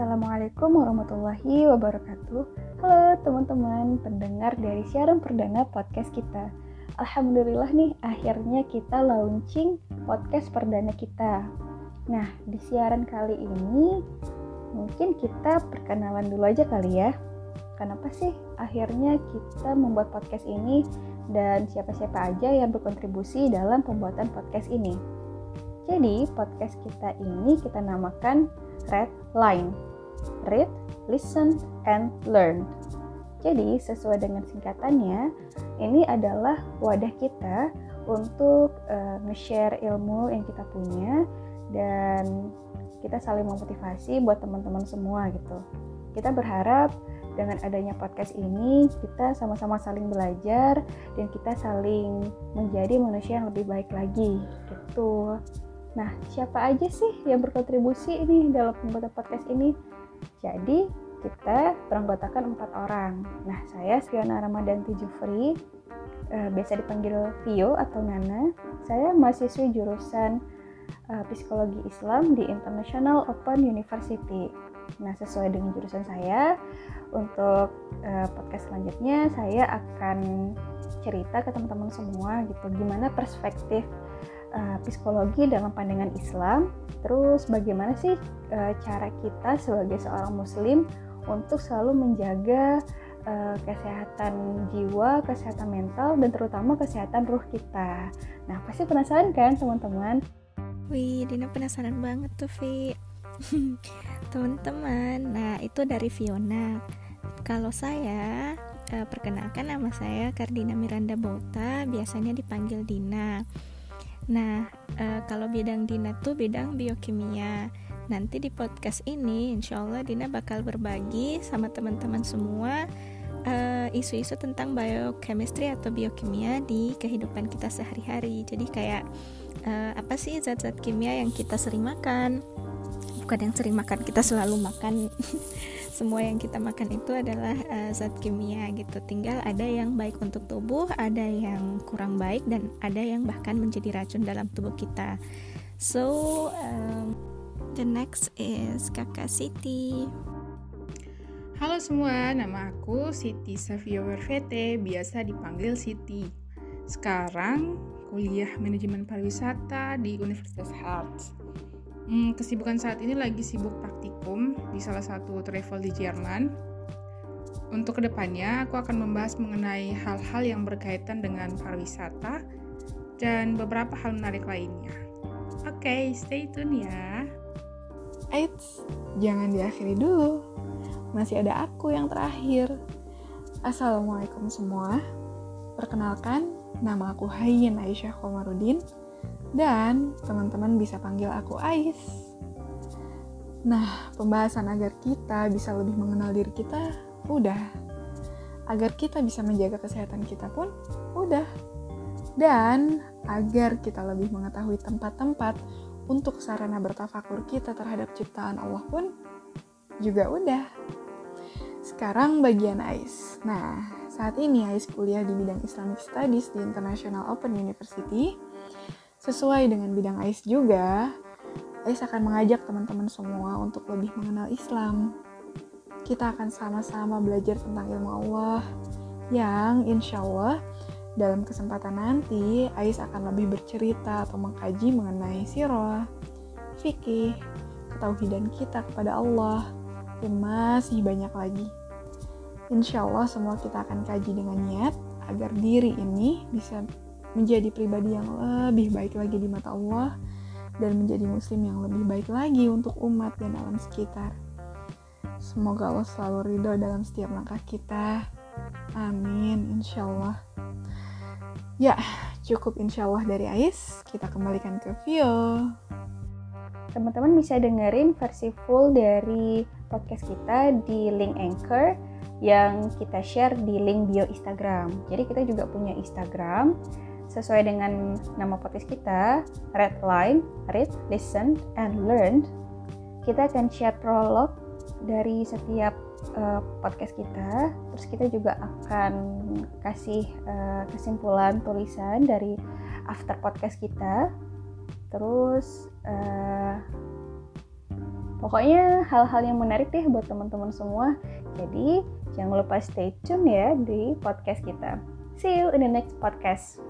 Assalamualaikum warahmatullahi wabarakatuh. Halo teman-teman pendengar dari siaran perdana podcast kita. Alhamdulillah nih akhirnya kita launching podcast perdana kita. Nah, di siaran kali ini mungkin kita perkenalan dulu aja kali ya. Kenapa sih akhirnya kita membuat podcast ini dan siapa-siapa aja yang berkontribusi dalam pembuatan podcast ini? Jadi, podcast kita ini kita namakan Red Line. Read, listen, and learn. Jadi, sesuai dengan singkatannya, ini adalah wadah kita untuk uh, nge-share ilmu yang kita punya dan kita saling memotivasi buat teman-teman semua gitu. Kita berharap dengan adanya podcast ini kita sama-sama saling belajar dan kita saling menjadi manusia yang lebih baik lagi gitu. Nah, siapa aja sih yang berkontribusi ini dalam pembuatan podcast ini? Jadi, kita beranggotakan empat orang. Nah, saya Fiona Ramadanti Jufri, eh, biasa dipanggil Vio atau Nana. Saya mahasiswi jurusan uh, Psikologi Islam di International Open University. Nah, sesuai dengan jurusan saya, untuk uh, podcast selanjutnya saya akan cerita ke teman-teman semua gitu, gimana perspektif uh, psikologi dalam pandangan Islam. Terus bagaimana sih uh, cara kita sebagai seorang muslim untuk selalu menjaga uh, kesehatan jiwa, kesehatan mental dan terutama kesehatan ruh kita. Nah, pasti penasaran kan teman-teman? Wih, Dina penasaran banget tuh, Vi. Teman-teman, nah itu dari Fiona. Kalau saya perkenalkan nama saya Kardina Miranda Bota, biasanya dipanggil Dina. Nah, e, kalau bidang Dina tuh bidang biokimia. Nanti di podcast ini, insya Allah Dina bakal berbagi sama teman-teman semua eh, isu-isu uh, tentang biochemistry atau biokimia di kehidupan kita sehari-hari. Jadi kayak uh, apa sih zat-zat kimia yang kita sering makan? Bukan yang sering makan, kita selalu makan semua yang kita makan itu adalah uh, zat kimia gitu tinggal ada yang baik untuk tubuh ada yang kurang baik dan ada yang bahkan menjadi racun dalam tubuh kita so um, the next is kakak Siti Halo semua, nama aku Siti Savio Wervete, biasa dipanggil Siti. Sekarang kuliah manajemen pariwisata di Universitas Harts. Hmm, kesibukan saat ini lagi sibuk praktikum di salah satu travel di Jerman. Untuk ke depannya, aku akan membahas mengenai hal-hal yang berkaitan dengan pariwisata dan beberapa hal menarik lainnya. Oke, okay, stay tune ya. Eits, jangan diakhiri dulu. Masih ada aku yang terakhir. Assalamualaikum semua. Perkenalkan, nama aku Hayyin Aisyah Komarudin dan teman-teman bisa panggil aku Ais. Nah, pembahasan agar kita bisa lebih mengenal diri kita udah. Agar kita bisa menjaga kesehatan kita pun udah. Dan agar kita lebih mengetahui tempat-tempat untuk sarana bertafakur kita terhadap ciptaan Allah pun juga udah. Sekarang bagian AIS. Nah, saat ini AIS kuliah di bidang Islamic Studies di International Open University Sesuai dengan bidang AIS juga, AIS akan mengajak teman-teman semua untuk lebih mengenal Islam. Kita akan sama-sama belajar tentang ilmu Allah yang insya Allah dalam kesempatan nanti AIS akan lebih bercerita atau mengkaji mengenai sirah, fikih, ketauhidan kita kepada Allah, dan masih banyak lagi. Insya Allah semua kita akan kaji dengan niat agar diri ini bisa menjadi pribadi yang lebih baik lagi di mata Allah dan menjadi muslim yang lebih baik lagi untuk umat dan alam sekitar. Semoga Allah selalu ridho dalam setiap langkah kita. Amin, insya Allah. Ya, cukup insya Allah dari Ais. Kita kembalikan ke Vio. Teman-teman bisa dengerin versi full dari podcast kita di link Anchor yang kita share di link bio Instagram. Jadi kita juga punya Instagram sesuai dengan nama podcast kita, Red Line, Read, Listen, and Learn. Kita akan share prolog dari setiap uh, podcast kita. Terus kita juga akan kasih uh, kesimpulan tulisan dari after podcast kita. Terus uh, Pokoknya hal-hal yang menarik deh buat teman-teman semua. Jadi jangan lupa stay tune ya di podcast kita. See you in the next podcast.